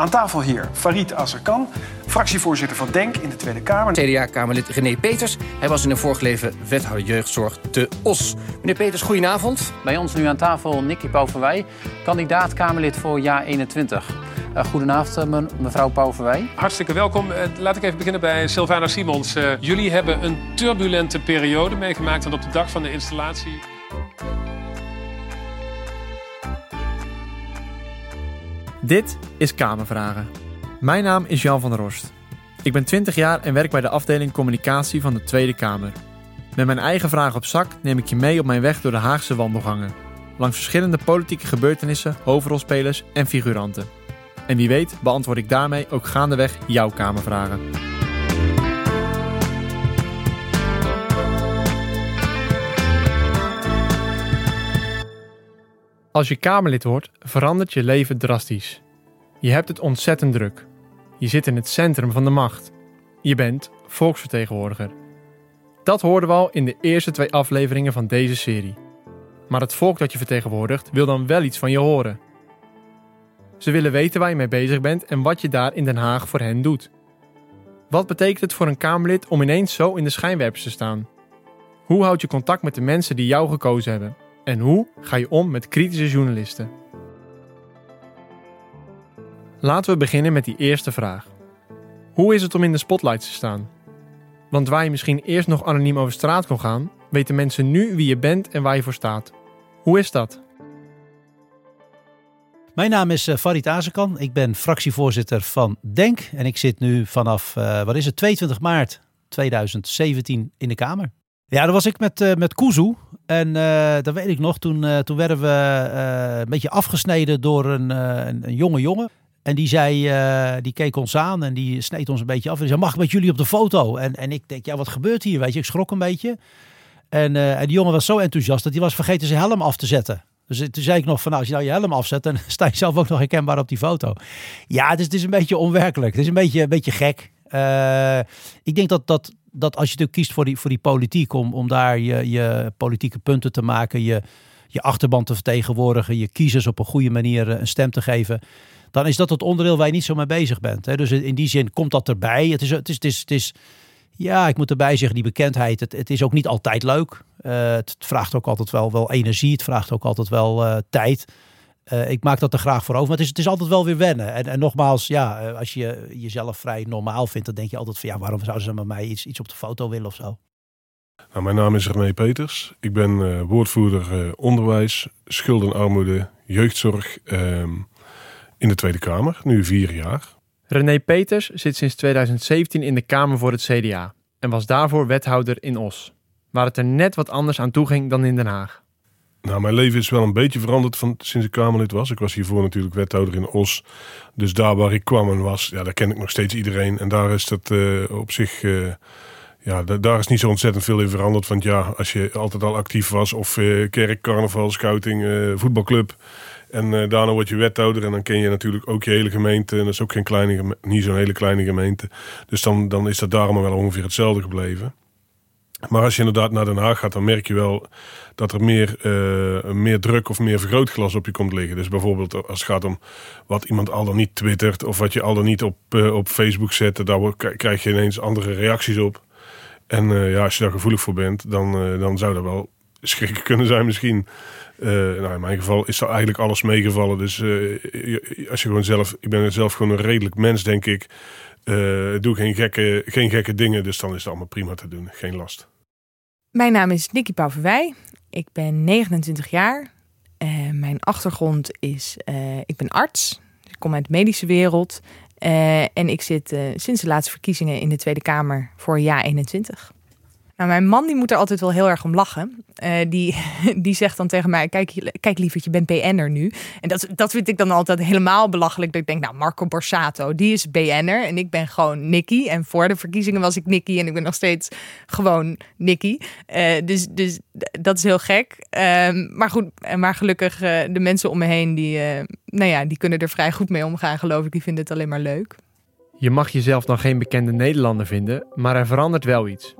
Aan tafel hier Farid Azarkan, fractievoorzitter van DENK in de Tweede Kamer. CDA-Kamerlid René Peters. Hij was in een vorig leven wethouder jeugdzorg te Os. Meneer Peters, goedenavond. Bij ons nu aan tafel Nicky Pauverwij, kandidaat Kamerlid voor jaar 21. Uh, goedenavond, uh, mevrouw Pauverwij. Hartstikke welkom. Uh, laat ik even beginnen bij Sylvana Simons. jullie hebben een turbulente periode meegemaakt, want op de dag van de installatie Dit is Kamervragen. Mijn naam is Jan van der Rost. Ik ben 20 jaar en werk bij de afdeling communicatie van de Tweede Kamer. Met mijn eigen vragen op zak neem ik je mee op mijn weg door de Haagse wandelgangen. Langs verschillende politieke gebeurtenissen, hoofdrolspelers en figuranten. En wie weet beantwoord ik daarmee ook gaandeweg jouw Kamervragen. Als je Kamerlid wordt, verandert je leven drastisch. Je hebt het ontzettend druk. Je zit in het centrum van de macht. Je bent volksvertegenwoordiger. Dat hoorden we al in de eerste twee afleveringen van deze serie. Maar het volk dat je vertegenwoordigt wil dan wel iets van je horen. Ze willen weten waar je mee bezig bent en wat je daar in Den Haag voor hen doet. Wat betekent het voor een Kamerlid om ineens zo in de schijnwerpers te staan? Hoe houd je contact met de mensen die jou gekozen hebben? En hoe ga je om met kritische journalisten? Laten we beginnen met die eerste vraag. Hoe is het om in de spotlights te staan? Want waar je misschien eerst nog anoniem over straat kon gaan, weten mensen nu wie je bent en waar je voor staat. Hoe is dat? Mijn naam is uh, Farid Azekan. Ik ben fractievoorzitter van DENK. En ik zit nu vanaf, uh, wat is het, 22 maart 2017 in de Kamer. Ja, dat was ik met, uh, met Kuzu. En dat weet ik nog, toen, toen werden we een beetje afgesneden door een, een, een jonge jongen. En die zei, uh, die keek ons aan en die sneed ons een beetje af. En die zei, mag ik met jullie op de foto? En, en ik denk, ja, wat gebeurt hier? Weet je, ik schrok een beetje. En, uh, en die jongen was zo enthousiast dat hij was vergeten zijn helm af te zetten. Dus toen zei ik nog van, nou, als je nou je helm afzet, dan sta je zelf ook nog herkenbaar op die foto. Ja, het is, het is een beetje onwerkelijk. Het is een beetje, een beetje gek. Uh, ik denk dat, dat, dat als je natuurlijk kiest voor die, voor die politiek, om, om daar je, je politieke punten te maken, je, je achterban te vertegenwoordigen, je kiezers op een goede manier een stem te geven dan is dat het onderdeel waar je niet zo mee bezig bent. Hè? Dus in die zin komt dat erbij. Het is, het is, het is, ja, ik moet erbij zeggen, die bekendheid, het, het is ook niet altijd leuk. Uh, het vraagt ook altijd wel, wel energie, het vraagt ook altijd wel uh, tijd. Uh, ik maak dat er graag voor over, maar het is, het is altijd wel weer wennen. En, en nogmaals, ja, als je jezelf vrij normaal vindt, dan denk je altijd van ja, waarom zouden ze met mij iets, iets op de foto willen of zo? Nou, mijn naam is René Peters. Ik ben woordvoerder onderwijs, schuld en armoede, jeugdzorg. Ehm, in de Tweede Kamer, nu vier jaar. René Peters zit sinds 2017 in de Kamer voor het CDA en was daarvoor wethouder in Os, waar het er net wat anders aan toe ging dan in Den Haag. Nou, mijn leven is wel een beetje veranderd van, sinds ik Kamerlid was. Ik was hiervoor natuurlijk wethouder in Os. Dus daar waar ik kwam en was, ja, daar ken ik nog steeds iedereen. En daar is dat uh, op zich... Uh, ja, daar is niet zo ontzettend veel in veranderd. Want ja, als je altijd al actief was, of uh, kerk, carnaval, scouting, voetbalclub, en daarna word je wethouder en dan ken je natuurlijk ook je hele gemeente. En dat is ook geen kleine, niet zo'n hele kleine gemeente. Dus dan, dan is dat daarom wel ongeveer hetzelfde gebleven. Maar als je inderdaad naar Den Haag gaat, dan merk je wel dat er meer, uh, meer druk of meer vergrootglas op je komt liggen. Dus bijvoorbeeld als het gaat om wat iemand al dan niet twittert of wat je al dan niet op, uh, op Facebook zet, daar krijg je ineens andere reacties op. En uh, ja, als je daar gevoelig voor bent, dan, dan zou dat wel schrikken kunnen zijn misschien. Nou, in mijn geval is er eigenlijk alles meegevallen. Dus als je gewoon zelf, ik ben zelf gewoon een redelijk mens, denk ik. Doe geen gekke, geen gekke dingen, dus dan is het allemaal prima te doen. Geen last. Mijn naam is Nicky Pauverwij. Ik ben 29 jaar. mijn achtergrond is, ik ben arts. Ik kom uit de medische wereld. en ik zit sinds de laatste verkiezingen in de Tweede Kamer voor jaar 21. Nou, mijn man die moet er altijd wel heel erg om lachen. Uh, die, die zegt dan tegen mij: Kijk, kijk lieverd, je bent BN'er nu. En dat, dat vind ik dan altijd helemaal belachelijk. Dat ik denk, nou, Marco Borsato, die is BN'er. En ik ben gewoon Nicky. En voor de verkiezingen was ik Nicky. En ik ben nog steeds gewoon Nicky. Uh, dus, dus dat is heel gek. Uh, maar goed, maar gelukkig de mensen om me heen, die, nou ja, die kunnen er vrij goed mee omgaan, geloof ik. Die vinden het alleen maar leuk. Je mag jezelf dan geen bekende Nederlander vinden, maar er verandert wel iets.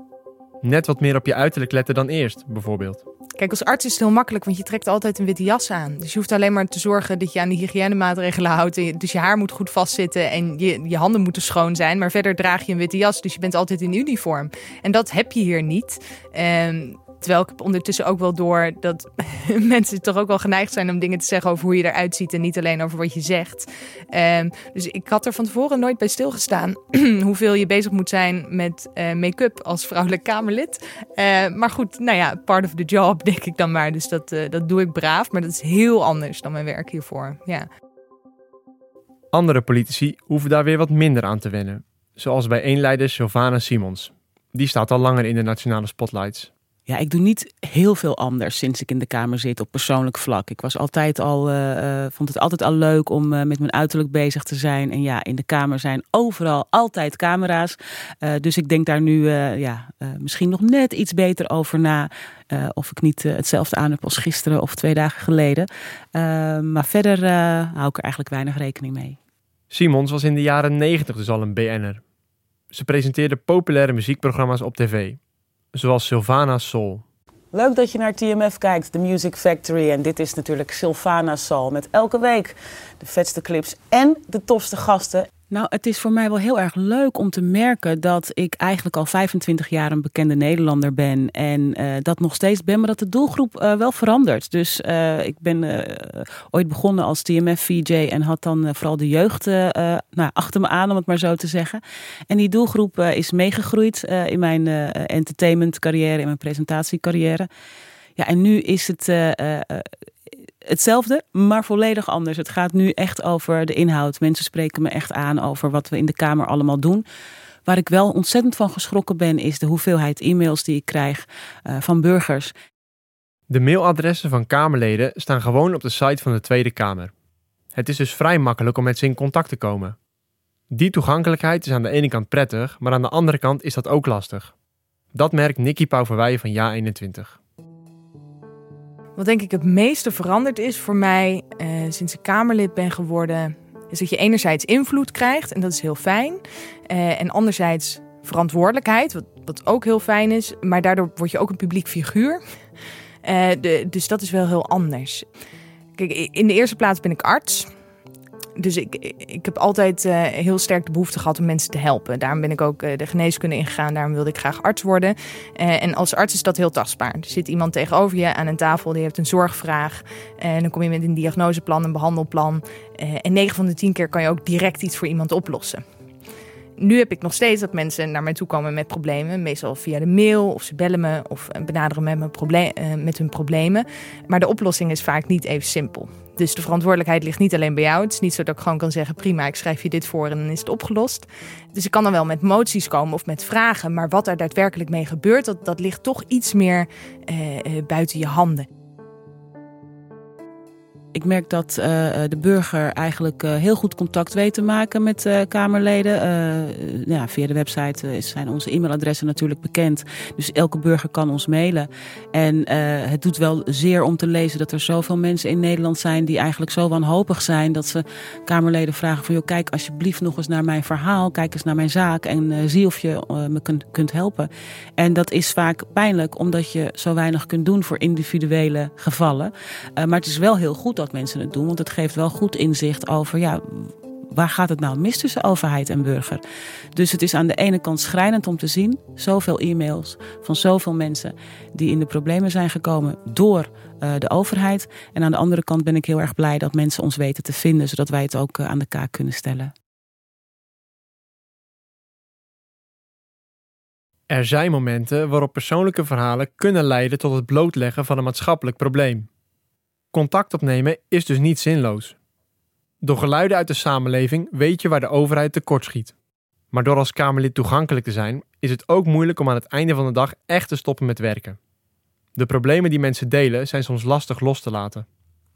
Net wat meer op je uiterlijk letten dan eerst, bijvoorbeeld. Kijk, als arts is het heel makkelijk, want je trekt altijd een witte jas aan. Dus je hoeft alleen maar te zorgen dat je aan de hygiënemaatregelen houdt. Dus je haar moet goed vastzitten en je, je handen moeten schoon zijn. Maar verder draag je een witte jas, dus je bent altijd in uniform. En dat heb je hier niet. Um, Terwijl ik ondertussen ook wel door dat mensen toch ook wel geneigd zijn om dingen te zeggen over hoe je eruit ziet en niet alleen over wat je zegt. Um, dus ik had er van tevoren nooit bij stilgestaan hoeveel je bezig moet zijn met uh, make-up als vrouwelijk Kamerlid. Uh, maar goed, nou ja, part of the job denk ik dan maar. Dus dat, uh, dat doe ik braaf, maar dat is heel anders dan mijn werk hiervoor. Ja. Andere politici hoeven daar weer wat minder aan te wennen. Zoals bij eenleider Sylvana Simons. Die staat al langer in de nationale spotlights. Ja, ik doe niet heel veel anders sinds ik in de Kamer zit op persoonlijk vlak. Ik was altijd al, uh, vond het altijd al leuk om uh, met mijn uiterlijk bezig te zijn. En ja, in de Kamer zijn overal altijd camera's. Dus ik denk daar nu ja, misschien nog net iets beter over na. of ik niet hetzelfde aan heb als gisteren of twee dagen geleden. maar verder hou ik er eigenlijk weinig rekening mee. Simons was in de jaren negentig dus al een BN'er. Ze presenteerde populaire muziekprogramma's op tv zoals Sylvana Soul. Leuk dat je naar TMF kijkt, de Music Factory. En dit is natuurlijk Sylvana Soul met elke week de vetste clips en de tofste gasten. Nou, het is voor mij wel heel erg leuk om te merken dat ik eigenlijk al 25 jaar een bekende Nederlander ben. En uh, dat nog steeds ben, maar dat de doelgroep uh, wel verandert. Dus uh, ik ben ooit begonnen als TMF-VJ en had dan vooral de jeugd nou, achter me aan, om het maar zo te zeggen. En die doelgroep is meegegroeid in mijn entertainment carrière, in mijn presentatiecarrière. Ja, en nu is het hetzelfde, maar volledig anders. Het gaat nu echt over de inhoud. Mensen spreken me echt aan over wat we in de Kamer allemaal doen. Waar ik wel ontzettend van geschrokken ben, is de hoeveelheid e-mails die ik krijg uh, van burgers. De mailadressen van Kamerleden staan gewoon op de site van de Tweede Kamer. Het is dus vrij makkelijk om met ze in contact te komen. Die toegankelijkheid is aan de ene kant prettig, maar aan de andere kant is dat ook lastig. Dat merkt Nicky Pauverwij van Ja21. Wat denk ik het meeste veranderd is voor mij uh, sinds ik Kamerlid ben geworden, is dat je enerzijds invloed krijgt en dat is heel fijn. Uh, en anderzijds verantwoordelijkheid, wat, ook heel fijn is. Maar daardoor word je ook een publiek figuur. De, dus dat is wel heel anders. Kijk, in de eerste plaats ben ik arts dus ik, ik heb altijd uh, heel sterk de behoefte gehad om mensen te helpen. Daarom ben ik ook uh, de geneeskunde ingegaan. Daarom wilde ik graag arts worden. Uh, en als arts is dat heel tastbaar. Er zit iemand tegenover je aan een tafel, die heeft een zorgvraag. En dan kom je met een diagnoseplan, een behandelplan. en 9 van de 10 keer kan je ook direct iets voor iemand oplossen. Nu heb ik nog steeds dat mensen naar mij toe komen met problemen. Meestal via de mail of ze bellen me of benaderen met, mijn probleem, met hun problemen. Maar de oplossing is vaak niet even simpel. Dus de verantwoordelijkheid ligt niet alleen bij jou. Het is niet zo dat ik gewoon kan zeggen: prima, ik schrijf je dit voor en dan is het opgelost. Dus ik kan dan wel met moties komen of met vragen. Maar wat er daadwerkelijk mee gebeurt, dat, dat ligt toch iets meer eh, eh buiten je handen. Ik merk dat uh, de burger eigenlijk uh, heel goed contact weet te maken met Kamerleden. ja, via de website zijn onze e-mailadressen natuurlijk bekend. Dus elke burger kan ons mailen. En het doet wel zeer om te lezen dat er zoveel mensen in Nederland zijn die eigenlijk zo wanhopig zijn dat ze Kamerleden vragen van joh, kijk alsjeblieft nog eens naar mijn verhaal, kijk eens naar mijn zaak en zie of je me kunt, kunt helpen. En dat is vaak pijnlijk omdat je zo weinig kunt doen voor individuele gevallen. maar het is wel heel goed dat mensen het doen. Want het geeft wel goed inzicht over ja, waar gaat het nou mis tussen overheid en burger. Dus het is aan de ene kant schrijnend om te zien. Zoveel e-mails van zoveel mensen die in de problemen zijn gekomen door uh, de overheid. En aan de andere kant ben ik heel erg blij dat mensen ons weten te vinden. Zodat wij het ook uh, aan de kaak kunnen stellen. Er zijn momenten waarop persoonlijke verhalen kunnen leiden tot het blootleggen van een maatschappelijk probleem. Contact opnemen is dus niet zinloos. Door geluiden uit de samenleving weet je waar de overheid tekortschiet. Maar door als Kamerlid toegankelijk te zijn, is het ook moeilijk om aan het einde van de dag echt te stoppen met werken. De problemen die mensen delen zijn soms lastig los te laten.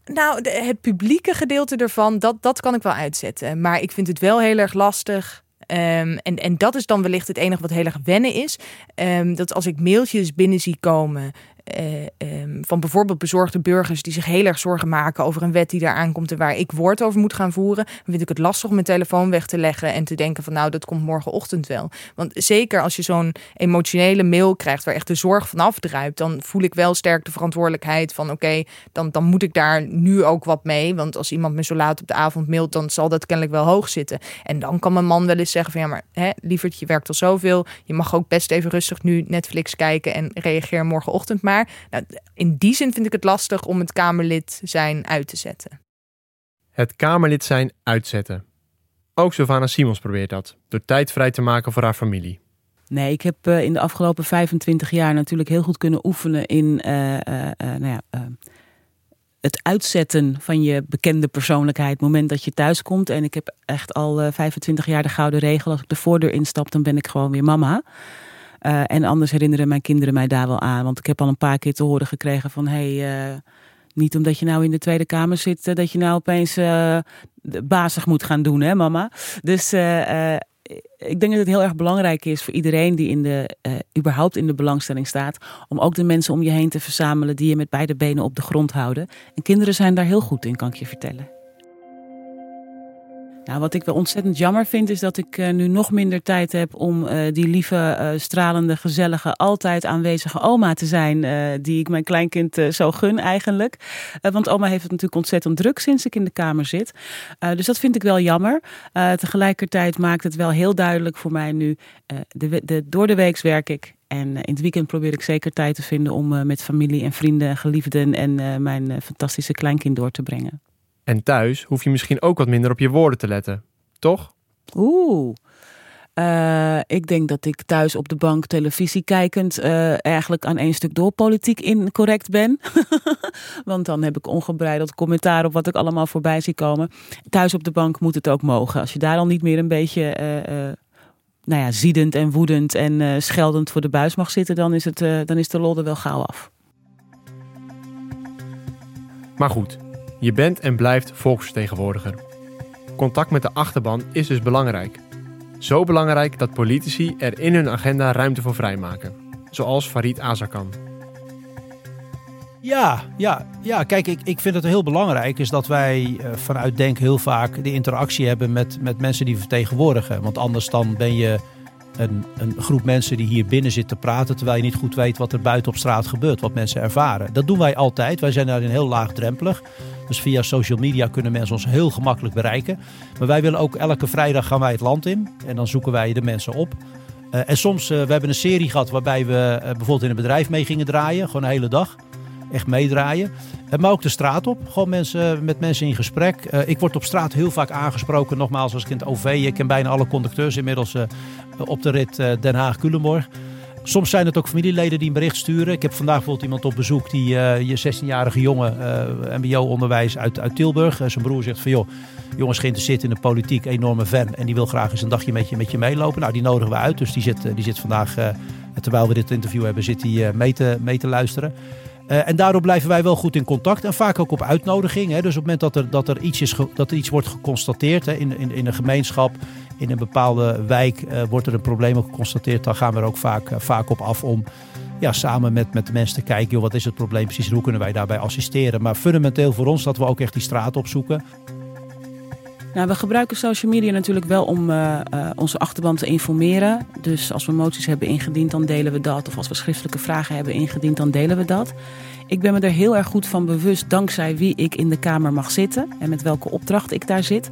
Nou, het publieke gedeelte ervan, dat, dat kan ik wel uitzetten. Maar ik vind het wel heel erg lastig Um, en, en dat is dan wellicht het enige wat heel erg wennen is. Um, dat als ik mailtjes binnen zie komen eh, ehm, van bijvoorbeeld bezorgde burgers die zich heel erg zorgen maken over een wet die daar aankomt en waar ik woord over moet gaan voeren, dan vind ik het lastig om mijn telefoon weg te leggen en te denken van nou, dat komt morgenochtend wel. Want zeker als je zo'n emotionele mail krijgt waar echt de zorg van afdruipt, dan voel ik wel sterk de verantwoordelijkheid van oké, dan, dan moet ik daar nu ook wat mee. Want als iemand me zo laat op de avond mailt, dan zal dat kennelijk wel hoog zitten. En dan kan mijn man wel eens zeggen van ja, maar hè, lieverd, je werkt al zoveel. Je mag ook best even rustig nu Netflix kijken en reageer morgenochtend maar. Nou, in die zin vind ik het lastig om het Kamerlid zijn uit te zetten. Het Kamerlid zijn uitzetten. Ook Sylvana Simons probeert dat, door tijd vrij te maken voor haar familie. Nee, ik heb uh, in de afgelopen 25 jaar natuurlijk heel goed kunnen oefenen in uh, uh, nou ja, het uitzetten van je bekende persoonlijkheid. Het moment dat je thuis komt. En ik heb echt al 25 jaar de gouden regel. Als ik de voordeur instap, dan ben ik gewoon weer mama. En anders herinneren mijn kinderen mij daar wel aan. Want ik heb al een paar keer te horen gekregen van... Hey, niet omdat je nou in de Tweede Kamer zit, dat je nou opeens bazig moet gaan doen, hè, mama. Dus ik denk dat het heel erg belangrijk is voor iedereen die in de, überhaupt in de belangstelling staat, om ook de mensen om je heen te verzamelen die je met beide benen op de grond houden. En kinderen zijn daar heel goed in, kan ik je vertellen. Nou, wat ik wel ontzettend jammer vind, is dat ik uh, nu nog minder tijd heb om uh, die lieve, uh, stralende, gezellige, altijd aanwezige oma te zijn. die ik mijn kleinkind zo gun eigenlijk. want oma heeft het natuurlijk ontzettend druk sinds ik in de kamer zit. dus dat vind ik wel jammer. tegelijkertijd maakt het wel heel duidelijk voor mij nu. De, door de weeks werk ik. En in het weekend probeer ik zeker tijd te vinden om met familie en vrienden, geliefden en mijn fantastische kleinkind door te brengen. En thuis hoef je misschien ook wat minder op je woorden te letten, toch? Oeh. Uh, ik denk dat ik thuis op de bank televisie kijkend uh, eigenlijk aan één stuk door politiek incorrect ben. Want dan heb ik ongebreideld commentaar op wat ik allemaal voorbij zie komen. Thuis op de bank moet het ook mogen. Als je daar al niet meer een beetje uh, nou ja, ziedend en woedend en scheldend voor de buis mag zitten, dan is, het, dan is de lol er wel gauw af. Maar goed, je bent en blijft volksvertegenwoordiger. Contact met de achterban is dus belangrijk. Zo belangrijk dat politici er in hun agenda ruimte voor vrijmaken. Zoals Farid Azarkan. Ja, ja, ja, kijk, ik, ik vind het heel belangrijk is dat wij uh, vanuit Denk heel vaak de interactie hebben met, met mensen die vertegenwoordigen. Want anders dan ben je een, een groep mensen die hier binnen zit te praten, terwijl je niet goed weet wat er buiten op straat gebeurt, wat mensen ervaren. Dat doen wij altijd. Wij zijn daarin heel laagdrempelig. Dus via social media kunnen mensen ons heel gemakkelijk bereiken. Maar wij willen ook elke vrijdag gaan wij het land in en dan zoeken wij de mensen op. Uh, en soms, uh, we hebben een serie gehad waarbij we uh, bijvoorbeeld in een bedrijf mee gingen draaien, gewoon een hele dag. Echt meedraaien. Maar ook de straat op. Gewoon mensen, met mensen in gesprek. Uh, ik word op straat heel vaak aangesproken. Nogmaals, als ik in het OV. Ik ken bijna alle conducteurs inmiddels uh, op de rit Den Haag-Culemborg. Soms zijn het ook familieleden die een bericht sturen. Ik heb vandaag bijvoorbeeld iemand op bezoek die je 16-jarige jongen, MBO-onderwijs uit, uit Tilburg. zijn broer zegt van joh, jongens geïnteresseerd in de politiek, enorme fan. En die wil graag eens een dagje met je, met je meelopen. Nou, die nodigen we uit. Dus die zit, die zit vandaag, terwijl we dit interview hebben, zit hij mee, te, mee te luisteren. Uh, en daardoor blijven wij wel goed in contact. En vaak ook op uitnodiging. Hè. Dus op het moment dat er, dat er, iets, is dat er iets wordt geconstateerd hè, in, in, in een gemeenschap, in een bepaalde wijk, uh, wordt er een probleem geconstateerd. Dan gaan we er ook vaak, uh, vaak op af om ja, samen met, met de mensen te kijken. Joh, wat is het probleem precies en hoe kunnen wij daarbij assisteren. Maar fundamenteel voor ons dat we ook echt die straat opzoeken. Nou, we gebruiken social media natuurlijk wel om uh, uh, onze achterban te informeren. Dus als we moties hebben ingediend, dan delen we dat. Of als we schriftelijke vragen hebben ingediend, dan delen we dat. Ik ben me er heel erg goed van bewust, dankzij wie ik in de Kamer mag zitten en met welke opdracht ik daar zit.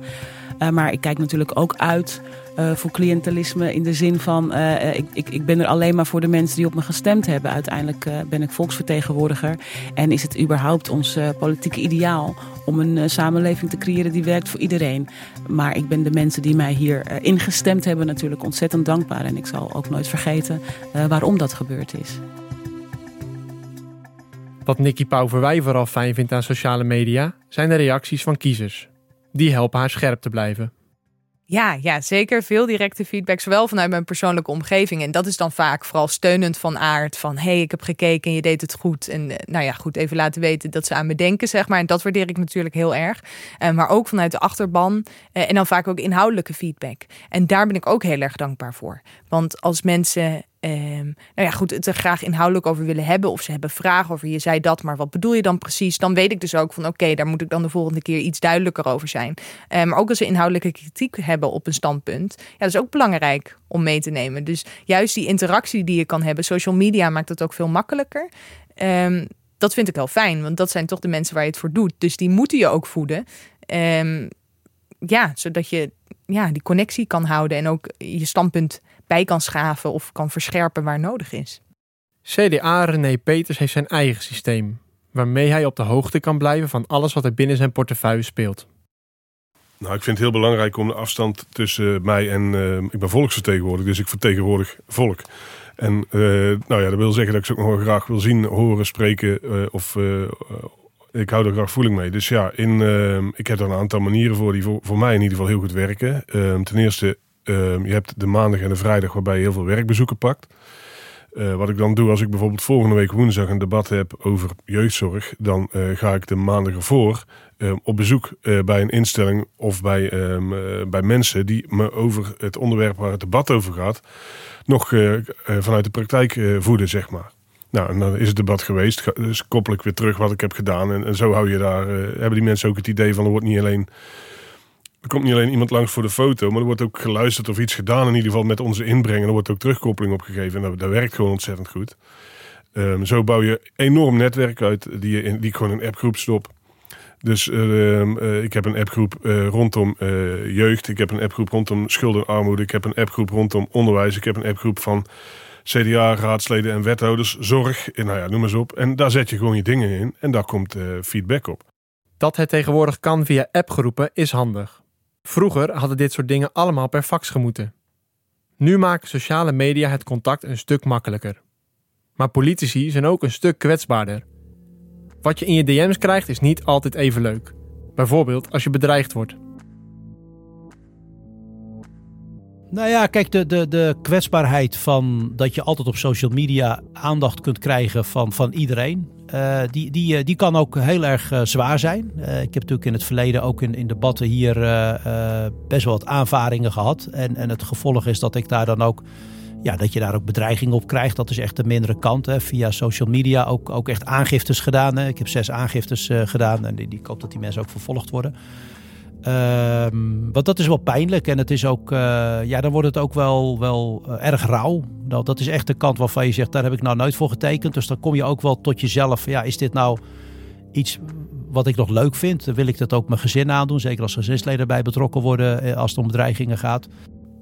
Uh, maar ik kijk natuurlijk ook uit uh, voor cliëntelisme in de zin van uh, ik, ik, ik ben er alleen maar voor de mensen die op me gestemd hebben. Uiteindelijk ben ik volksvertegenwoordiger en is het überhaupt ons politieke ideaal om een samenleving te creëren die werkt voor iedereen. Maar ik ben de mensen die mij hier ingestemd hebben natuurlijk ontzettend dankbaar en ik zal ook nooit vergeten waarom dat gebeurd is. Wat Nicky Pauverwij vooral fijn vindt aan sociale media zijn de reacties van kiezers. Die helpen haar scherp te blijven. Ja, ja, zeker veel directe feedback, zowel vanuit mijn persoonlijke omgeving. En dat is dan vaak vooral steunend van aard. Van hé, hey, ik heb gekeken en je deed het goed. En nou ja, goed, even laten weten dat ze aan me denken, zeg maar. En dat waardeer ik natuurlijk heel erg. Uh, maar ook vanuit de achterban. Uh, en dan vaak ook inhoudelijke feedback. En daar ben ik ook heel erg dankbaar voor. Want als mensen ehm, nou ja, goed, het er graag inhoudelijk over willen hebben. Of ze hebben vragen over je zei dat, maar wat bedoel je dan precies? Dan weet ik dus ook van oké, daar moet ik dan de volgende keer iets duidelijker over zijn. Eh, maar ook als ze inhoudelijke kritiek hebben op een standpunt. Ja, dat is ook belangrijk om mee te nemen. Dus juist die interactie die je kan hebben, social media maakt het ook veel makkelijker. Ehm, dat vind ik wel fijn, want dat zijn toch de mensen waar je het voor doet. Dus die moeten je ook voeden. Ehm, ja, zodat je ja, die connectie kan houden en ook je standpunt bij kan schaven of kan verscherpen waar nodig is. CDA René Peters heeft zijn eigen systeem, waarmee hij op de hoogte kan blijven van alles wat er binnen zijn portefeuille speelt. Nou, ik vind het heel belangrijk om de afstand tussen mij en uh, ik ben volksvertegenwoordiger, dus ik vertegenwoordig volk. En uh, nou ja, dat wil zeggen dat ik ze ook nog graag wil zien, horen, spreken uh, of ik hou er graag voeling mee. Dus ja, in, ik heb er een aantal manieren voor die voor, voor mij in ieder geval heel goed werken. Ehm, ten eerste, je hebt de maandag en de vrijdag waarbij je heel veel werkbezoeken pakt. Uh, wat ik dan doe als ik bijvoorbeeld volgende week woensdag een debat heb over jeugdzorg, dan uh, ga ik de maandag ervoor uh, op bezoek bij een instelling of bij, ehm, bij mensen die me over het onderwerp waar het debat over gaat, nog vanuit de praktijk voeden, zeg maar. Nou, en dan is het debat geweest. Dus koppel ik weer terug wat ik heb gedaan. En, en zo hou je daar, hebben die mensen ook het idee van er wordt niet alleen er komt niet alleen iemand langs voor de foto, maar er wordt ook geluisterd of iets gedaan. In ieder geval met onze inbreng. En er wordt ook terugkoppeling op gegeven. En dat, dat werkt gewoon ontzettend goed. Um, zo bouw je enorm netwerk uit die, in, die ik gewoon een appgroep stop. Dus uh, ik heb een appgroep uh, rondom uh, jeugd. Ik heb een appgroep rondom schuld en armoede. Ik heb een appgroep rondom onderwijs. Ik heb een appgroep van CDA, raadsleden en wethouders. Zorg, en nou ja, noem maar eens op. En daar zet je gewoon je dingen in. En daar komt feedback op. Dat het tegenwoordig kan via appgroepen is handig. Vroeger hadden dit soort dingen allemaal per fax gemoeten. Nu maken sociale media het contact een stuk makkelijker. Maar politici zijn ook een stuk kwetsbaarder. Wat je in je DM's krijgt is niet altijd even leuk. Bijvoorbeeld als je bedreigd wordt. Nou ja, kijk, de, de, de kwetsbaarheid van dat je altijd op social media aandacht kunt krijgen van, van iedereen. Uh, die, die, eh, die kan ook heel erg uh, zwaar zijn. ik heb natuurlijk in het verleden ook in, in debatten hier best wel wat aanvaringen gehad. En, en het gevolg is dat ik daar dan ook, ja, dat je daar ook bedreigingen op krijgt. Dat is echt de mindere kant. Hè. Via social media ook, ook echt aangiftes gedaan. Hè. Ik heb zes aangiftes gedaan en die, die, ik hoop dat die mensen ook vervolgd worden. Um, want dat is wel pijnlijk en het is ook, uh, ja, dan wordt het ook wel, wel uh, erg rauw. Dat is echt de kant waarvan je zegt, daar heb ik nou nooit voor getekend. Dus dan kom je ook wel tot jezelf, ja, is dit nou iets wat ik nog leuk vind? Wil ik dat ook mijn gezin aandoen, zeker als gezinsleden bij betrokken worden eh, als het om bedreigingen gaat.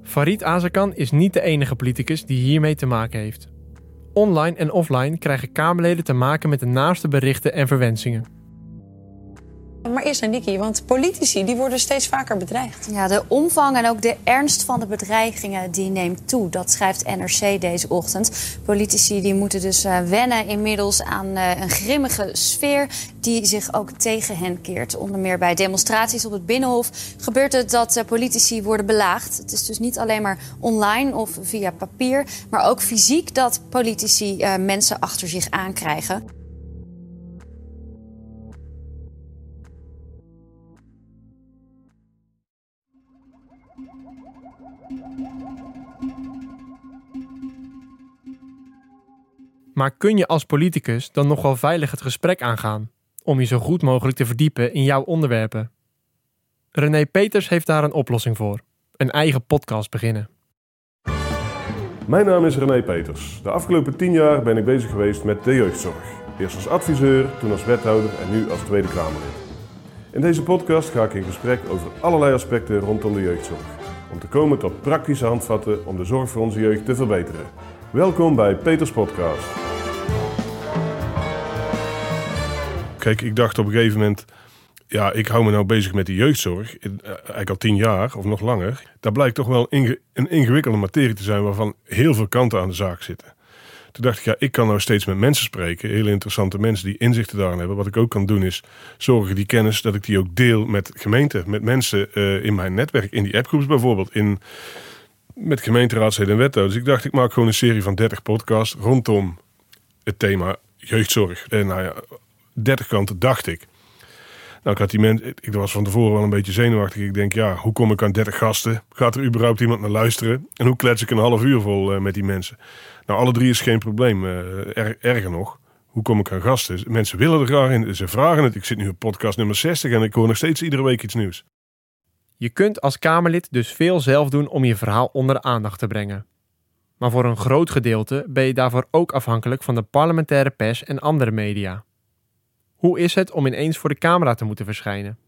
Farid Azarkan is niet de enige politicus die hiermee te maken heeft. Online en offline krijgen Kamerleden te maken met de naaste berichten en verwensingen. Maar eerst naar Nicky, want politici die worden steeds vaker bedreigd. Ja, de omvang en ook de ernst van de bedreigingen die neemt toe. Dat schrijft NRC deze ochtend. Politici die moeten dus uh, wennen inmiddels aan uh, een grimmige sfeer die zich ook tegen hen keert. Onder meer bij demonstraties op het Binnenhof gebeurt het dat uh, politici worden belaagd. Het is dus niet alleen maar online of via papier, maar ook fysiek dat politici mensen achter zich aankrijgen. Maar kun je als politicus dan nog wel veilig het gesprek aangaan om je zo goed mogelijk te verdiepen in jouw onderwerpen? René Peters heeft daar een oplossing voor: een eigen podcast beginnen. Mijn naam is René Peters. De afgelopen tien jaar ben ik bezig geweest met de jeugdzorg. Eerst als adviseur, toen als wethouder en nu als Tweede Kamerlid. In deze podcast ga ik in gesprek over allerlei aspecten rondom de jeugdzorg. Om te komen tot praktische handvatten om de zorg voor onze jeugd te verbeteren. Welkom bij Peters Podcast. Kijk, ik dacht op een gegeven moment, ja, ik hou me nou bezig met die jeugdzorg, eh, eigenlijk al tien jaar of nog langer. Dat blijkt toch wel een ingewikkelde materie te zijn waarvan heel veel kanten aan de zaak zitten. Toen dacht ik, ja, ik kan nou steeds met mensen spreken, hele interessante mensen die inzichten daarin hebben. Wat ik ook kan doen is zorgen die kennis, dat ik die ook deel met gemeenten, met mensen uh, in mijn netwerk, in die appgroeps bijvoorbeeld, in met gemeenteraadsleden en wethouders. Ik dacht, ik maak gewoon een serie van 30 podcasts rondom het thema jeugdzorg. En nou ja, 30 kanten dacht ik. Nou, ik had die ik was van tevoren wel een beetje zenuwachtig. Ik denk, ja, hoe kom ik aan 30 gasten? Gaat er überhaupt iemand naar luisteren? En hoe klets ik een half uur vol eh, met die mensen? Nou, alle drie is geen probleem. Er, erger nog, hoe kom ik aan gasten? Mensen willen er graag in, ze vragen het. Ik zit nu op podcast nummer 60 en ik hoor nog steeds iedere week iets nieuws. Je kunt als Kamerlid dus veel zelf doen om je verhaal onder de aandacht te brengen. Maar voor een groot gedeelte ben je daarvoor ook afhankelijk van de parlementaire pers en andere media. Hoe is het om ineens voor de camera te moeten verschijnen?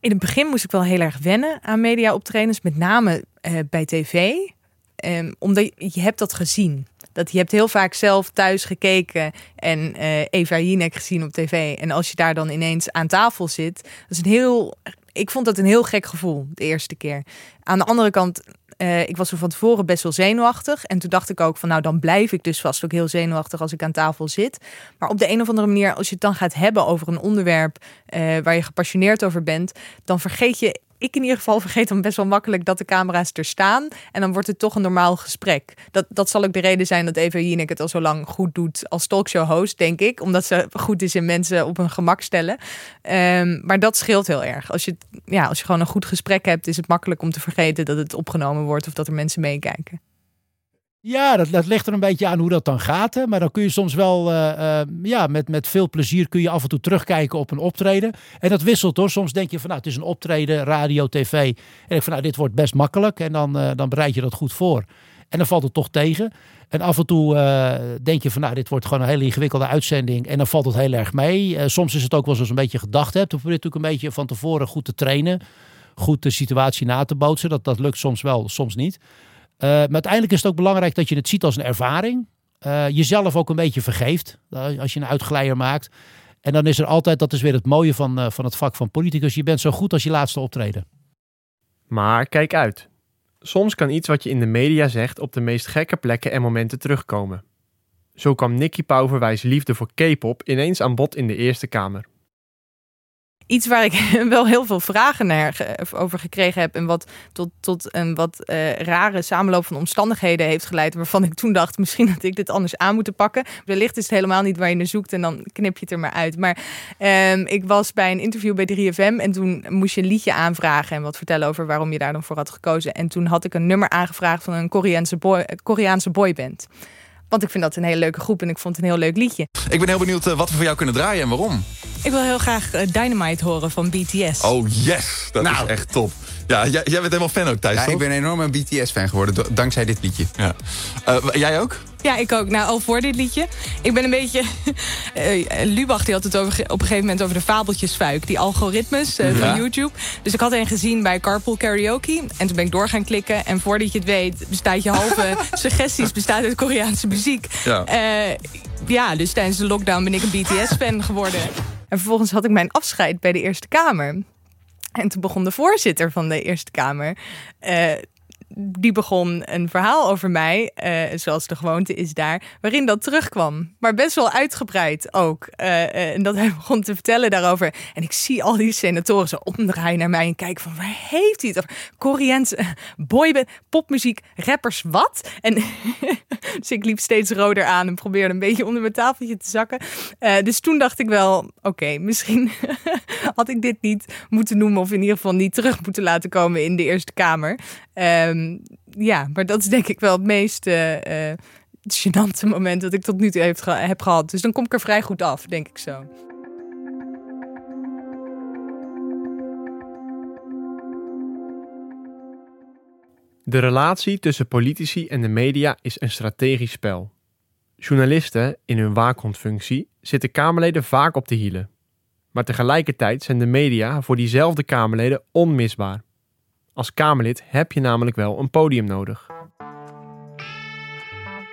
In het begin moest ik wel heel erg wennen aan media-optredens, met name uh, bij tv. Um, omdat je hebt dat gezien. Dat je hebt heel vaak zelf thuis gekeken en uh, Eva Jinek gezien op tv. En als je daar dan ineens aan tafel zit, dat is een heel. Ik vond dat een heel gek gevoel de eerste keer. Aan de andere kant uh, ik was er van tevoren best wel zenuwachtig. En toen dacht ik ook van nou, dan blijf ik dus vast ook heel zenuwachtig als ik aan tafel zit. Maar op de een of andere manier, als je het dan gaat hebben over een onderwerp uh, waar je gepassioneerd over bent, dan vergeet je ik in ieder geval vergeet dan best wel makkelijk dat de camera's er staan. En dan wordt het toch een normaal gesprek. Dat, dat zal ook de reden zijn dat Eva Jinek het al zo lang goed doet als talkshow-host, denk ik. Omdat ze goed is in mensen op hun gemak stellen. Um, maar dat scheelt heel erg. Als je, ja, als je gewoon een goed gesprek hebt, is het makkelijk om te vergeten dat het opgenomen wordt of dat er mensen meekijken. Ja, dat, dat ligt er een beetje aan hoe dat dan gaat. Maar dan kun je soms wel, uh, uh, ja, met, met veel plezier kun je af en toe terugkijken op een optreden. En dat wisselt hoor. Soms denk je van, nou, het is een optreden, radio, tv. En ik van, nou, dit wordt best makkelijk. En dan, uh, dan bereid je dat goed voor. En dan valt het toch tegen. En af en toe denk je van, nou, dit wordt gewoon een hele ingewikkelde uitzending. En dan valt het heel erg mee. soms is het ook wel zoals een beetje gedacht hebt. Dan probeer je natuurlijk een beetje van tevoren goed te trainen. Goed de situatie na te bootsen. Dat, dat lukt soms wel, soms niet. Uh, maar uiteindelijk is het ook belangrijk dat je het ziet als een ervaring. Uh, jezelf ook een beetje vergeeft uh, als je een uitglijder maakt. En dan is er altijd, dat is weer het mooie van, van het vak van politicus, je bent zo goed als je laatste optreden. Maar kijk uit. Soms kan iets wat je in de media zegt op de meest gekke plekken en momenten terugkomen. Zo kwam Nicky Pauverwijs liefde voor K-pop ineens aan bod in de Eerste Kamer iets waar ik wel heel veel vragen naar over gekregen heb. En wat tot, tot een wat uh, rare samenloop van omstandigheden heeft geleid. Waarvan ik toen dacht, misschien had ik dit anders aan moeten pakken. Wellicht is het helemaal niet waar je naar zoekt en dan knip je het er maar uit. Maar um, ik was bij een interview bij 3FM en toen moest je een liedje aanvragen. En wat vertellen over waarom je daar dan voor had gekozen. En toen had ik een nummer aangevraagd van een Koreaanse, boy, Koreaanse boyband. Want ik vind dat een hele leuke groep en ik vond het een heel leuk liedje. Ik ben heel benieuwd uh, wat we voor jou kunnen draaien en waarom. Ik wil heel graag uh, Dynamite horen van BTS. Oh yes, dat nou. is echt top. Ja, jij, jij bent helemaal fan ook, Thijs, Ja, toch? ik ben een enorme BTS-fan geworden, dankzij dit liedje. Ja. Uh, jij ook? Ja, ik ook. Nou, al voor dit liedje. Ik ben een beetje... Uh, Lubach die had het over, op een gegeven moment over de fabeltjesfuik. Die algoritmes uh, van ja. YouTube. Dus ik had een gezien bij Carpool Karaoke. En toen ben ik door gaan klikken. En voordat je het weet, bestaat je halve suggesties bestaat uit Koreaanse muziek. Ja. Uh, ja, dus tijdens de lockdown ben ik een BTS-fan geworden. En vervolgens had ik mijn afscheid bij de Eerste Kamer. En toen begon de voorzitter van de Eerste Kamer uh, die begon een verhaal over mij, uh, zoals de gewoonte is daar, waarin dat terugkwam. Maar best wel uitgebreid ook. Uh, uh, en dat hij begon te vertellen daarover. En ik zie al die senatoren zo omdraaien naar mij en kijken van waar heeft hij het over? Koreaanse boyband, popmuziek, rappers, wat? En dus ik liep steeds roder aan en probeerde een beetje onder mijn tafeltje te zakken. dus toen dacht ik wel, oké, misschien had ik dit niet moeten noemen of in ieder geval niet terug moeten laten komen in de Eerste Kamer. Um, ja, maar dat is denk ik wel het meest uh, gênante moment dat ik tot nu toe heb, heb gehad. Dus dan kom ik er vrij goed af, denk ik zo. De relatie tussen politici en de media is een strategisch spel. Journalisten in hun waakhondfunctie zitten Kamerleden vaak op de hielen. Maar tegelijkertijd zijn de media voor diezelfde Kamerleden onmisbaar. Als Kamerlid heb je namelijk wel een podium nodig.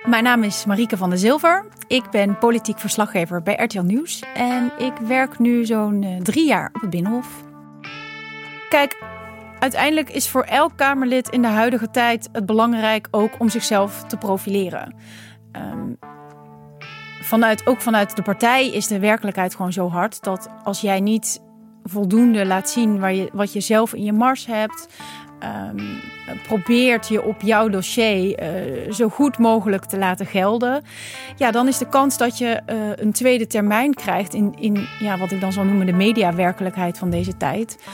Mijn naam is Marieke van der Zilver. Ik ben politiek verslaggever bij RTL Nieuws. En ik werk nu zo'n uh, drie jaar op het Binnenhof. Kijk, uiteindelijk is voor elk Kamerlid in de huidige tijd het belangrijk ook om zichzelf te profileren. Um, vanuit, ook vanuit de partij is de werkelijkheid gewoon zo hard dat als jij niet voldoende laat zien waar je, wat je zelf in je mars hebt, ehm, probeert je op jouw dossier eh, zo goed mogelijk te laten gelden, ja, dan is de kans dat je eh, een tweede termijn krijgt in, in ja, wat ik dan zal noemen de mediawerkelijkheid van deze tijd.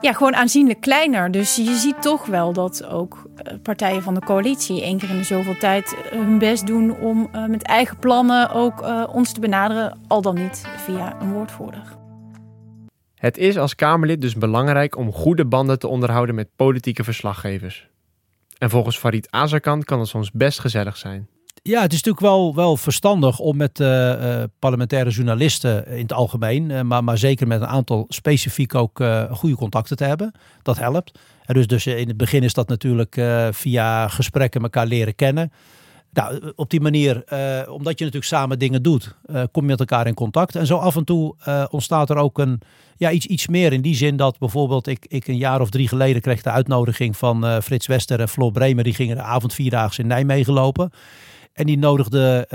Ja, gewoon aanzienlijk kleiner. Dus je ziet toch wel dat ook eh, partijen van de coalitie één keer in de zoveel tijd hun best doen om met eigen plannen ook ons te benaderen, al dan niet via een woordvoerder. Het is als Kamerlid dus belangrijk om goede banden te onderhouden met politieke verslaggevers. En volgens Farid Azarkan kan het soms best gezellig zijn. Ja, het is natuurlijk wel, wel verstandig om met uh, parlementaire journalisten in het algemeen, uh, maar, maar zeker met een aantal specifiek ook goede contacten te hebben. Dat helpt. En dus, dus in het begin is dat natuurlijk via gesprekken elkaar leren kennen. Nou, op die manier, omdat je natuurlijk samen dingen doet, kom je met elkaar in contact. En zo af en toe ontstaat er ook een, ja, iets, iets meer in die zin dat bijvoorbeeld ik, ik een jaar of drie geleden kreeg de uitnodiging van Frits Wester en Floor Bremer. Die gingen de avond vierdaagse in Nijmegen lopen. En die nodigde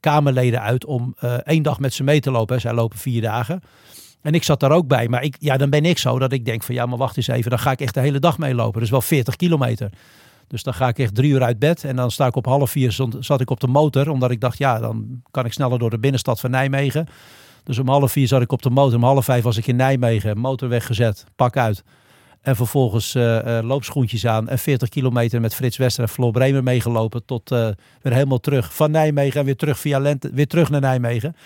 Kamerleden uit om één dag met ze mee te lopen. Zij lopen vier dagen. En ik zat daar ook bij. Maar ik, ja, dan ben ik zo dat ik denk van ja, maar wacht eens even. Dan ga ik echt de hele dag mee lopen. Dus wel 40 kilometer. Dus dan ga ik echt drie uur uit bed. En dan sta ik op half vier, zat ik op de motor. Omdat ik dacht, ja, dan kan ik sneller door de binnenstad van Nijmegen. Dus om half vier zat ik op de motor. Om half vijf was ik in Nijmegen. Motor weggezet. Pak uit. En vervolgens uh, loopschoentjes aan. En 40 kilometer met Frits Wester en Floor Bremer meegelopen. Tot uh, weer helemaal terug. Van Nijmegen en weer terug via Lente. Weer terug naar Nijmegen.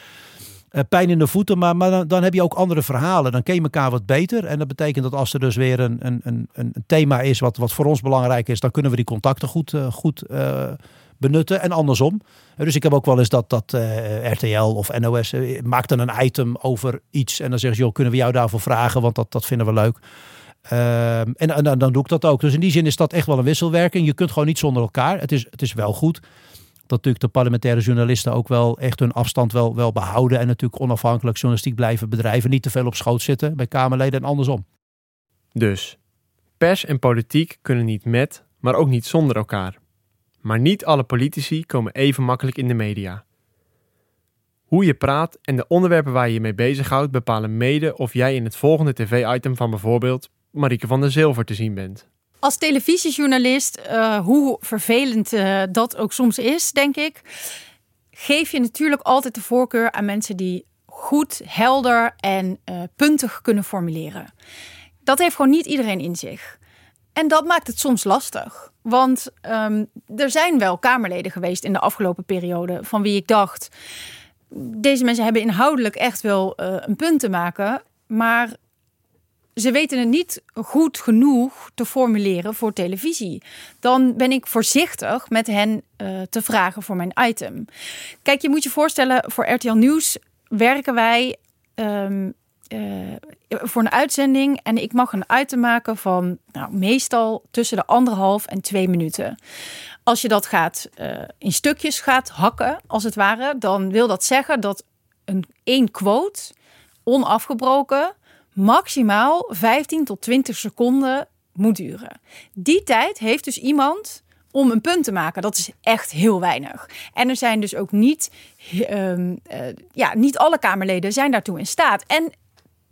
Pijn in de voeten, maar, maar dan, heb je ook andere verhalen. Dan ken je elkaar wat beter. En dat betekent dat als er dus weer een, een, een, een thema is wat, wat voor ons belangrijk is, dan kunnen we die contacten goed, goed benutten en andersom. Dus ik heb ook wel eens dat, dat eh, RTL of NOS uh, eh, maakt dan een item over iets. En dan zeggen ze, joh, kunnen we jou daarvoor vragen? Want dat, dat vinden we leuk. Uh, en, dan doe ik dat ook. Dus in die zin is dat echt wel een wisselwerking. Je kunt gewoon niet zonder elkaar. Het is, het is wel goed natuurlijk de parlementaire journalisten ook wel echt hun afstand wel, wel behouden. En natuurlijk onafhankelijk journalistiek blijven bedrijven. Niet te veel op schoot zitten bij Kamerleden en andersom. Dus, pers en politiek kunnen niet met, maar ook niet zonder elkaar. Maar niet alle politici komen even makkelijk in de media. Hoe je praat en de onderwerpen waar je je mee bezighoudt bepalen mede of jij in het volgende tv-item van bijvoorbeeld Marieke van der Zilver te zien bent. Als televisiejournalist, uh, hoe vervelend uh, dat ook soms is, denk ik, geef je natuurlijk altijd de voorkeur aan mensen die goed, helder en uh, puntig kunnen formuleren. Dat heeft gewoon niet iedereen in zich. En dat maakt het soms lastig. Want um, er zijn wel Kamerleden geweest in de afgelopen periode van wie ik dacht. Deze mensen hebben inhoudelijk echt wel een punt te maken. Maar ze weten het niet goed genoeg te formuleren voor televisie. Dan ben ik voorzichtig met hen uh, te vragen voor mijn item. Kijk, je moet je voorstellen, voor RTL Nieuws werken wij um, uh, voor een uitzending en ik mag een item maken van nou, meestal tussen de anderhalf en twee minuten. Als je dat gaat uh, in stukjes gaat hakken, als het ware, dan wil dat zeggen dat een één quote onafgebroken maximaal 15 tot 20 seconden moet duren. Die tijd heeft dus iemand om een punt te maken. Dat is echt heel weinig. En er zijn dus ook niet, um, uh, ja, niet alle Kamerleden zijn daartoe in staat. En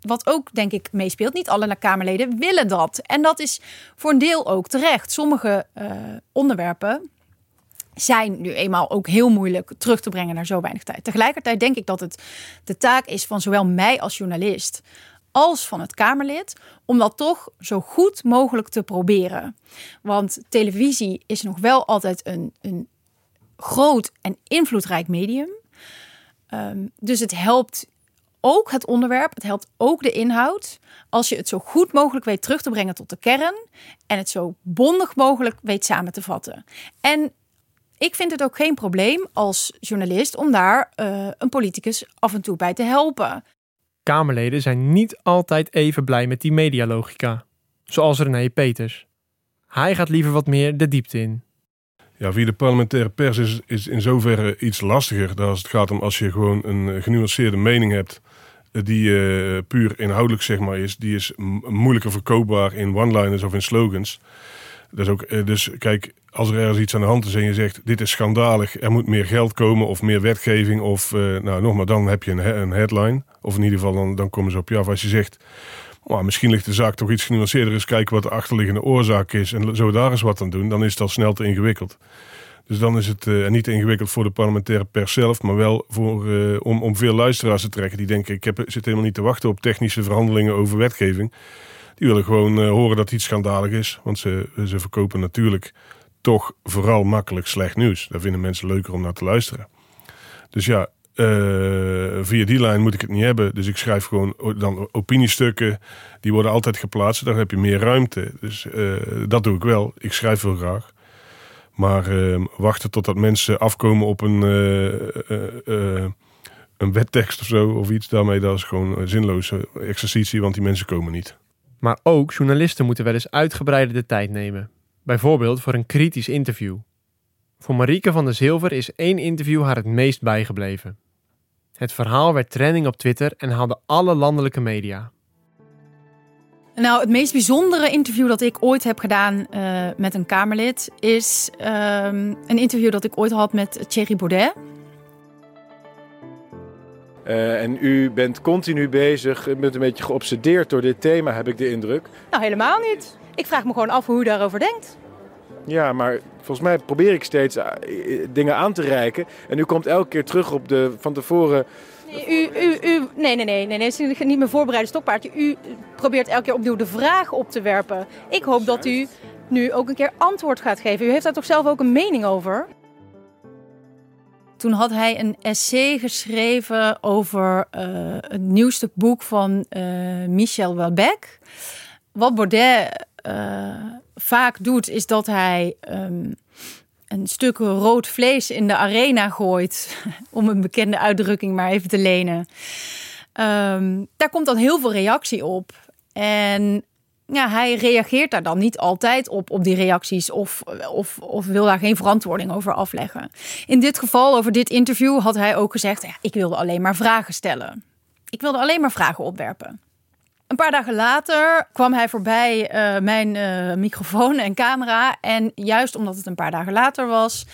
wat ook denk ik meespeelt, niet alle Kamerleden willen dat. En dat is voor een deel ook terecht. Sommige uh, onderwerpen zijn nu eenmaal ook heel moeilijk terug te brengen naar zo weinig tijd. Tegelijkertijd denk ik dat het de taak is van zowel mij als journalist als van het Kamerlid om dat toch zo goed mogelijk te proberen. Want televisie is nog wel altijd een, een groot en invloedrijk medium. Um, dus het helpt ook het onderwerp, het helpt ook de inhoud. Als je het zo goed mogelijk weet terug te brengen tot de kern en het zo bondig mogelijk weet samen te vatten. En ik vind het ook geen probleem als journalist om daar uh, een politicus af en toe bij te helpen. Kamerleden zijn niet altijd even blij met die medialogica, zoals René Peters. Hij gaat liever wat meer de diepte in. Ja, via de parlementaire pers is, is in zoverre iets lastiger. Als het gaat om als je gewoon een genuanceerde mening hebt die uh, puur inhoudelijk zeg maar is, die is moeilijker verkoopbaar in one-liners of in slogans. Dat is ook, uh, dus kijk, als er ergens iets aan de hand is en je zegt dit is schandalig, er moet meer geld komen of meer wetgeving of uh, nou nog maar dan heb je een, een, headline. Of in ieder geval dan, dan komen ze op je af. Als je zegt misschien ligt de zaak toch iets genuanceerder. Eens kijken wat de achterliggende oorzaak is. En zo daar eens wat aan doen. Dan is het al snel te ingewikkeld. Dus dan is het uh, niet ingewikkeld voor de parlementaire pers zelf. Maar wel voor, uh, om, om veel luisteraars te trekken. Die denken, ik heb, zit helemaal niet te wachten op technische verhandelingen over wetgeving. Die willen gewoon horen dat iets schandalig is. Want ze, ze verkopen natuurlijk toch vooral makkelijk slecht nieuws. Daar vinden mensen leuker om naar te luisteren. Dus ja, uh, via die lijn moet ik het niet hebben. Dus ik schrijf gewoon dan opiniestukken. Die worden altijd geplaatst. Daar heb je meer ruimte. Dus uh, dat doe ik wel. Ik schrijf wel graag. Maar uh, wachten totdat mensen afkomen op een, een wettekst of zo of iets. Daarmee dat is gewoon een zinloze exercitie. Want die mensen komen niet. Maar ook journalisten moeten wel eens uitgebreider de tijd nemen. Bijvoorbeeld voor een kritisch interview. Voor Marieke van der Zilver is één interview haar het meest bijgebleven. Het verhaal werd trending op Twitter en haalde alle landelijke media. Nou, het meest bijzondere interview dat ik ooit heb gedaan uh, met een Kamerlid is uh, een interview dat ik ooit had met Thierry Baudet. Uh, en u bent continu bezig, u bent een beetje geobsedeerd door dit thema, heb ik de indruk. Nou, helemaal niet. Ik vraag me gewoon af hoe u daarover denkt. Ja, maar volgens mij probeer ik steeds dingen aan te reiken. En u komt elke keer terug op de van tevoren. Nee, u, u, u, nee, nee, nee, nee, nee, het is niet mijn voorbereide stokpaardje. U probeert elke keer opnieuw de vraag op te werpen. Ik hoop dat u nu ook een keer antwoord gaat geven. U heeft daar toch zelf ook een mening over? Toen had hij een essay geschreven over uh, het nieuwste boek van uh, Michel Welbeck. Wat Baudet uh, vaak doet, is dat hij um, een stuk rood vlees in de arena gooit. Om een bekende uitdrukking maar even te lenen. Um, daar komt dan heel veel reactie op. En ja, hij reageert daar dan niet altijd op, op die reacties of, of, of wil daar geen verantwoording over afleggen. In dit geval, over dit interview, had hij ook gezegd: ja, ik wilde alleen maar vragen stellen. Ik wilde alleen maar vragen opwerpen. Een paar dagen later kwam hij voorbij uh, mijn uh, microfoon en camera. En juist omdat het een paar dagen later was,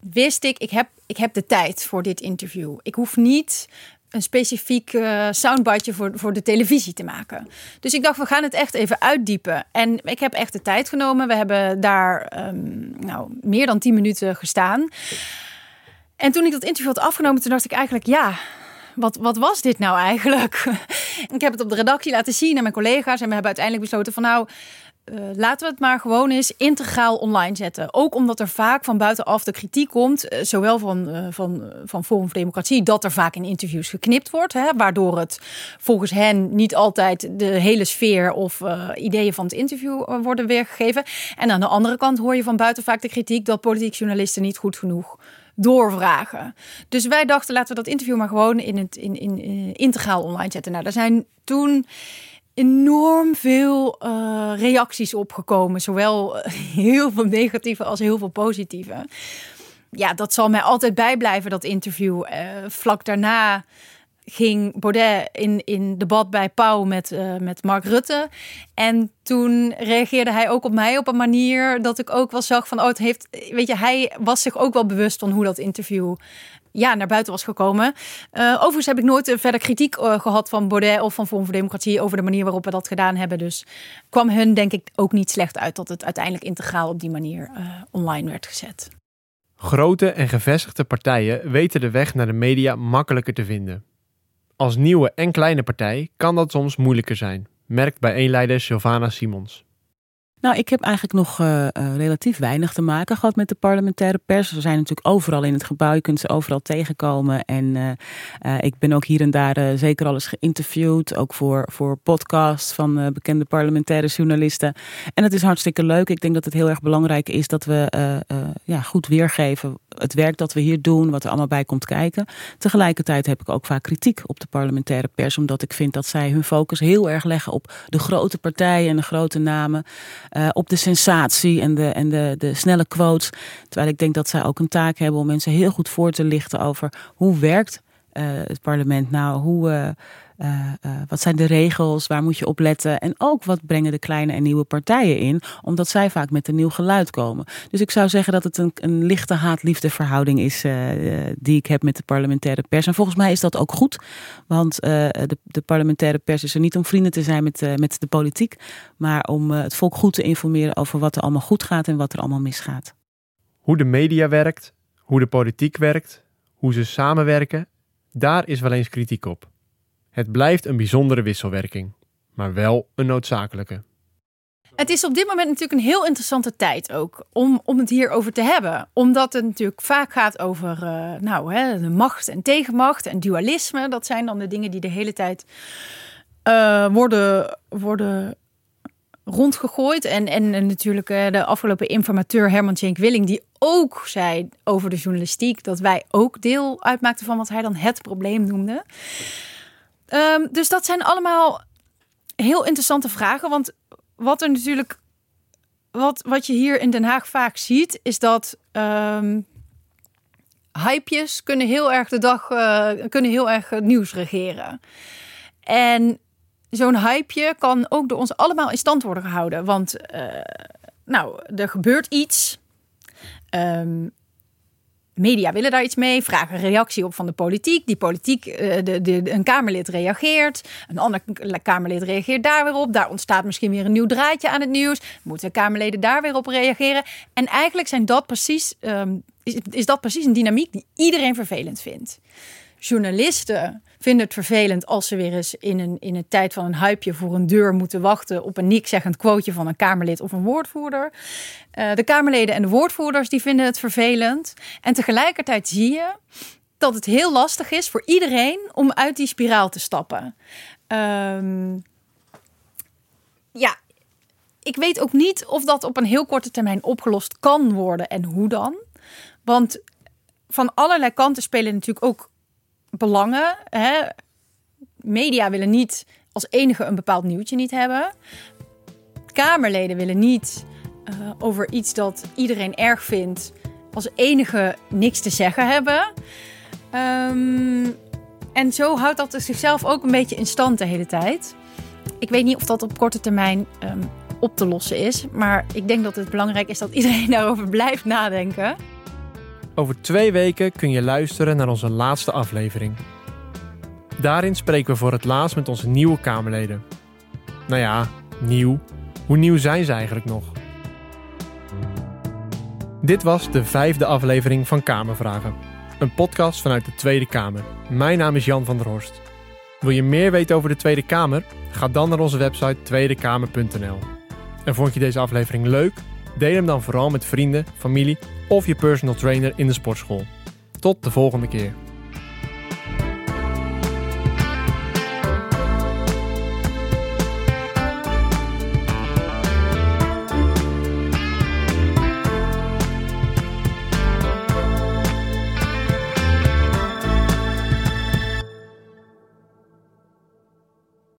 wist ik, ik heb, ik heb de tijd voor dit interview. Ik hoef niet een specifiek uh, soundbite voor, voor de televisie te maken. Dus ik dacht, we gaan het echt even uitdiepen. En ik heb echt de tijd genomen. We hebben daar um, nou, meer dan tien minuten gestaan. En toen ik dat interview had afgenomen, toen dacht ik eigenlijk, ja, wat, wat was dit nou eigenlijk? ik heb het op de redactie laten zien aan mijn collega's. En we hebben uiteindelijk besloten van nou, uh, laten we het maar gewoon eens integraal online zetten. Ook omdat er vaak van buitenaf de kritiek komt, uh, zowel van, uh, van, van Forum voor Democratie, dat er vaak in interviews geknipt wordt. Hè, waardoor het volgens hen niet altijd de hele sfeer of ideeën van het interview worden weergegeven. En aan de andere kant hoor je van buiten vaak de kritiek dat politiek journalisten niet goed genoeg doorvragen. Dus wij dachten, laten we dat interview maar gewoon in het in, in, in integraal online zetten. Nou, daar zijn toen enorm veel uh, reacties opgekomen. Zowel heel veel negatieve als heel veel positieve. Ja, dat zal mij altijd bijblijven, dat interview. Vlak daarna ging Baudet in, in debat bij Pauw met, uh, met Mark Rutte. En toen reageerde hij ook op mij op een manier dat ik ook wel zag van... oh, het heeft, weet je, hij was zich ook wel bewust van hoe dat interview ja, naar buiten was gekomen. Uh, overigens heb ik nooit verder kritiek uh, gehad van Baudet of van Forum voor Democratie over de manier waarop we dat gedaan hebben. Dus kwam hun denk ik ook niet slecht uit dat het uiteindelijk integraal op die manier online werd gezet. Grote en gevestigde partijen weten de weg naar de media makkelijker te vinden. Als nieuwe en kleine partij kan dat soms moeilijker zijn, merkt bijeenleider Sylvana Simons. Nou, ik heb eigenlijk nog uh, uh, relatief weinig te maken gehad met de parlementaire pers. We zijn natuurlijk overal in het gebouw, je kunt ze overal tegenkomen. En uh, ik ben ook hier en daar zeker al eens geïnterviewd, ook voor, voor podcasts van bekende parlementaire journalisten. En het is hartstikke leuk. Ik denk dat het heel erg belangrijk is dat we ja, goed weergeven het werk dat we hier doen, wat er allemaal bij komt kijken. Tegelijkertijd heb ik ook vaak kritiek op de parlementaire pers, omdat ik vind dat zij hun focus heel erg leggen op de grote partijen en de grote namen. Uh, op de sensatie en, de, en de, de snelle quotes. Terwijl ik denk dat zij ook een taak hebben om mensen heel goed voor te lichten over hoe werkt uh, het parlement nou, hoe, uh, Uh, uh, wat zijn de regels? Waar moet je op letten? En ook wat brengen de kleine en nieuwe partijen in? Omdat zij vaak met een nieuw geluid komen. Dus ik zou zeggen dat het een, een lichte haat-liefde verhouding is uh, die ik heb met de parlementaire pers. En volgens mij is dat ook goed. Want de, de, parlementaire pers is er niet om vrienden te zijn met, met de politiek. Maar om het volk goed te informeren over wat er allemaal goed gaat en wat er allemaal misgaat. Hoe de media werkt, hoe de politiek werkt, hoe ze samenwerken, daar is wel eens kritiek op. Het blijft een bijzondere wisselwerking, maar wel een noodzakelijke. Het is op dit moment natuurlijk een heel interessante tijd ook om, om het hierover te hebben. Omdat het natuurlijk vaak gaat over uh, nou, hè, de macht en tegenmacht en dualisme. Dat zijn dan de dingen die de hele tijd uh, worden, worden rondgegooid. En, en, natuurlijk uh, de afgelopen informateur Herman Tjenk Willing, die ook zei over de journalistiek dat wij ook deel uitmaakten van wat hij dan het probleem noemde. Um, dus dat zijn allemaal heel interessante vragen. Want wat er natuurlijk. Wat, wat je hier in Den Haag vaak ziet, is dat. Um, hypejes kunnen heel erg de dag. Uh, kunnen heel erg het nieuws regeren. En zo'n hypeje kan ook door ons allemaal in stand worden gehouden. Want. Uh, nou, er gebeurt iets. Um, media willen daar iets mee, vragen reactie op van de politiek. Die politiek, uh, de, de, een Kamerlid reageert, een ander Kamerlid reageert daar weer op. Daar ontstaat misschien weer een nieuw draadje aan het nieuws. Moeten Kamerleden daar weer op reageren? En eigenlijk zijn dat precies, um, is, is dat precies een dynamiek die iedereen vervelend vindt. Journalisten vinden het vervelend als ze weer eens in een, in een tijd van een hypeje voor een deur moeten wachten op een niks-zeggend quoteje van een Kamerlid of een woordvoerder. Uh, de Kamerleden en de woordvoerders die vinden het vervelend. En tegelijkertijd zie je dat het heel lastig is voor iedereen om uit die spiraal te stappen. Um, ja, ik weet ook niet of dat op een heel korte termijn opgelost kan worden en hoe dan. Want van allerlei kanten spelen natuurlijk ook belangen. Hè? Media willen niet als enige een bepaald nieuwtje niet hebben. Kamerleden willen niet uh, over iets dat iedereen erg vindt als enige niks te zeggen hebben. Um, en zo houdt dat zichzelf ook een beetje in stand de hele tijd. Ik weet niet of dat op korte termijn um, op te lossen is. Maar ik denk dat het belangrijk is dat iedereen daarover blijft nadenken. Over twee weken kun je luisteren naar onze laatste aflevering. Daarin spreken we voor het laatst met onze nieuwe Kamerleden. Nou ja, nieuw. Hoe nieuw zijn ze eigenlijk nog? Dit was de vijfde aflevering van Kamervragen. Een podcast vanuit de Tweede Kamer. Mijn naam is Jan van der Horst. Wil je meer weten over de Tweede Kamer? Ga dan naar onze website tweedekamer.nl. En vond je deze aflevering leuk? Deel hem dan vooral met vrienden, familie of je personal trainer in de sportschool. Tot de volgende keer.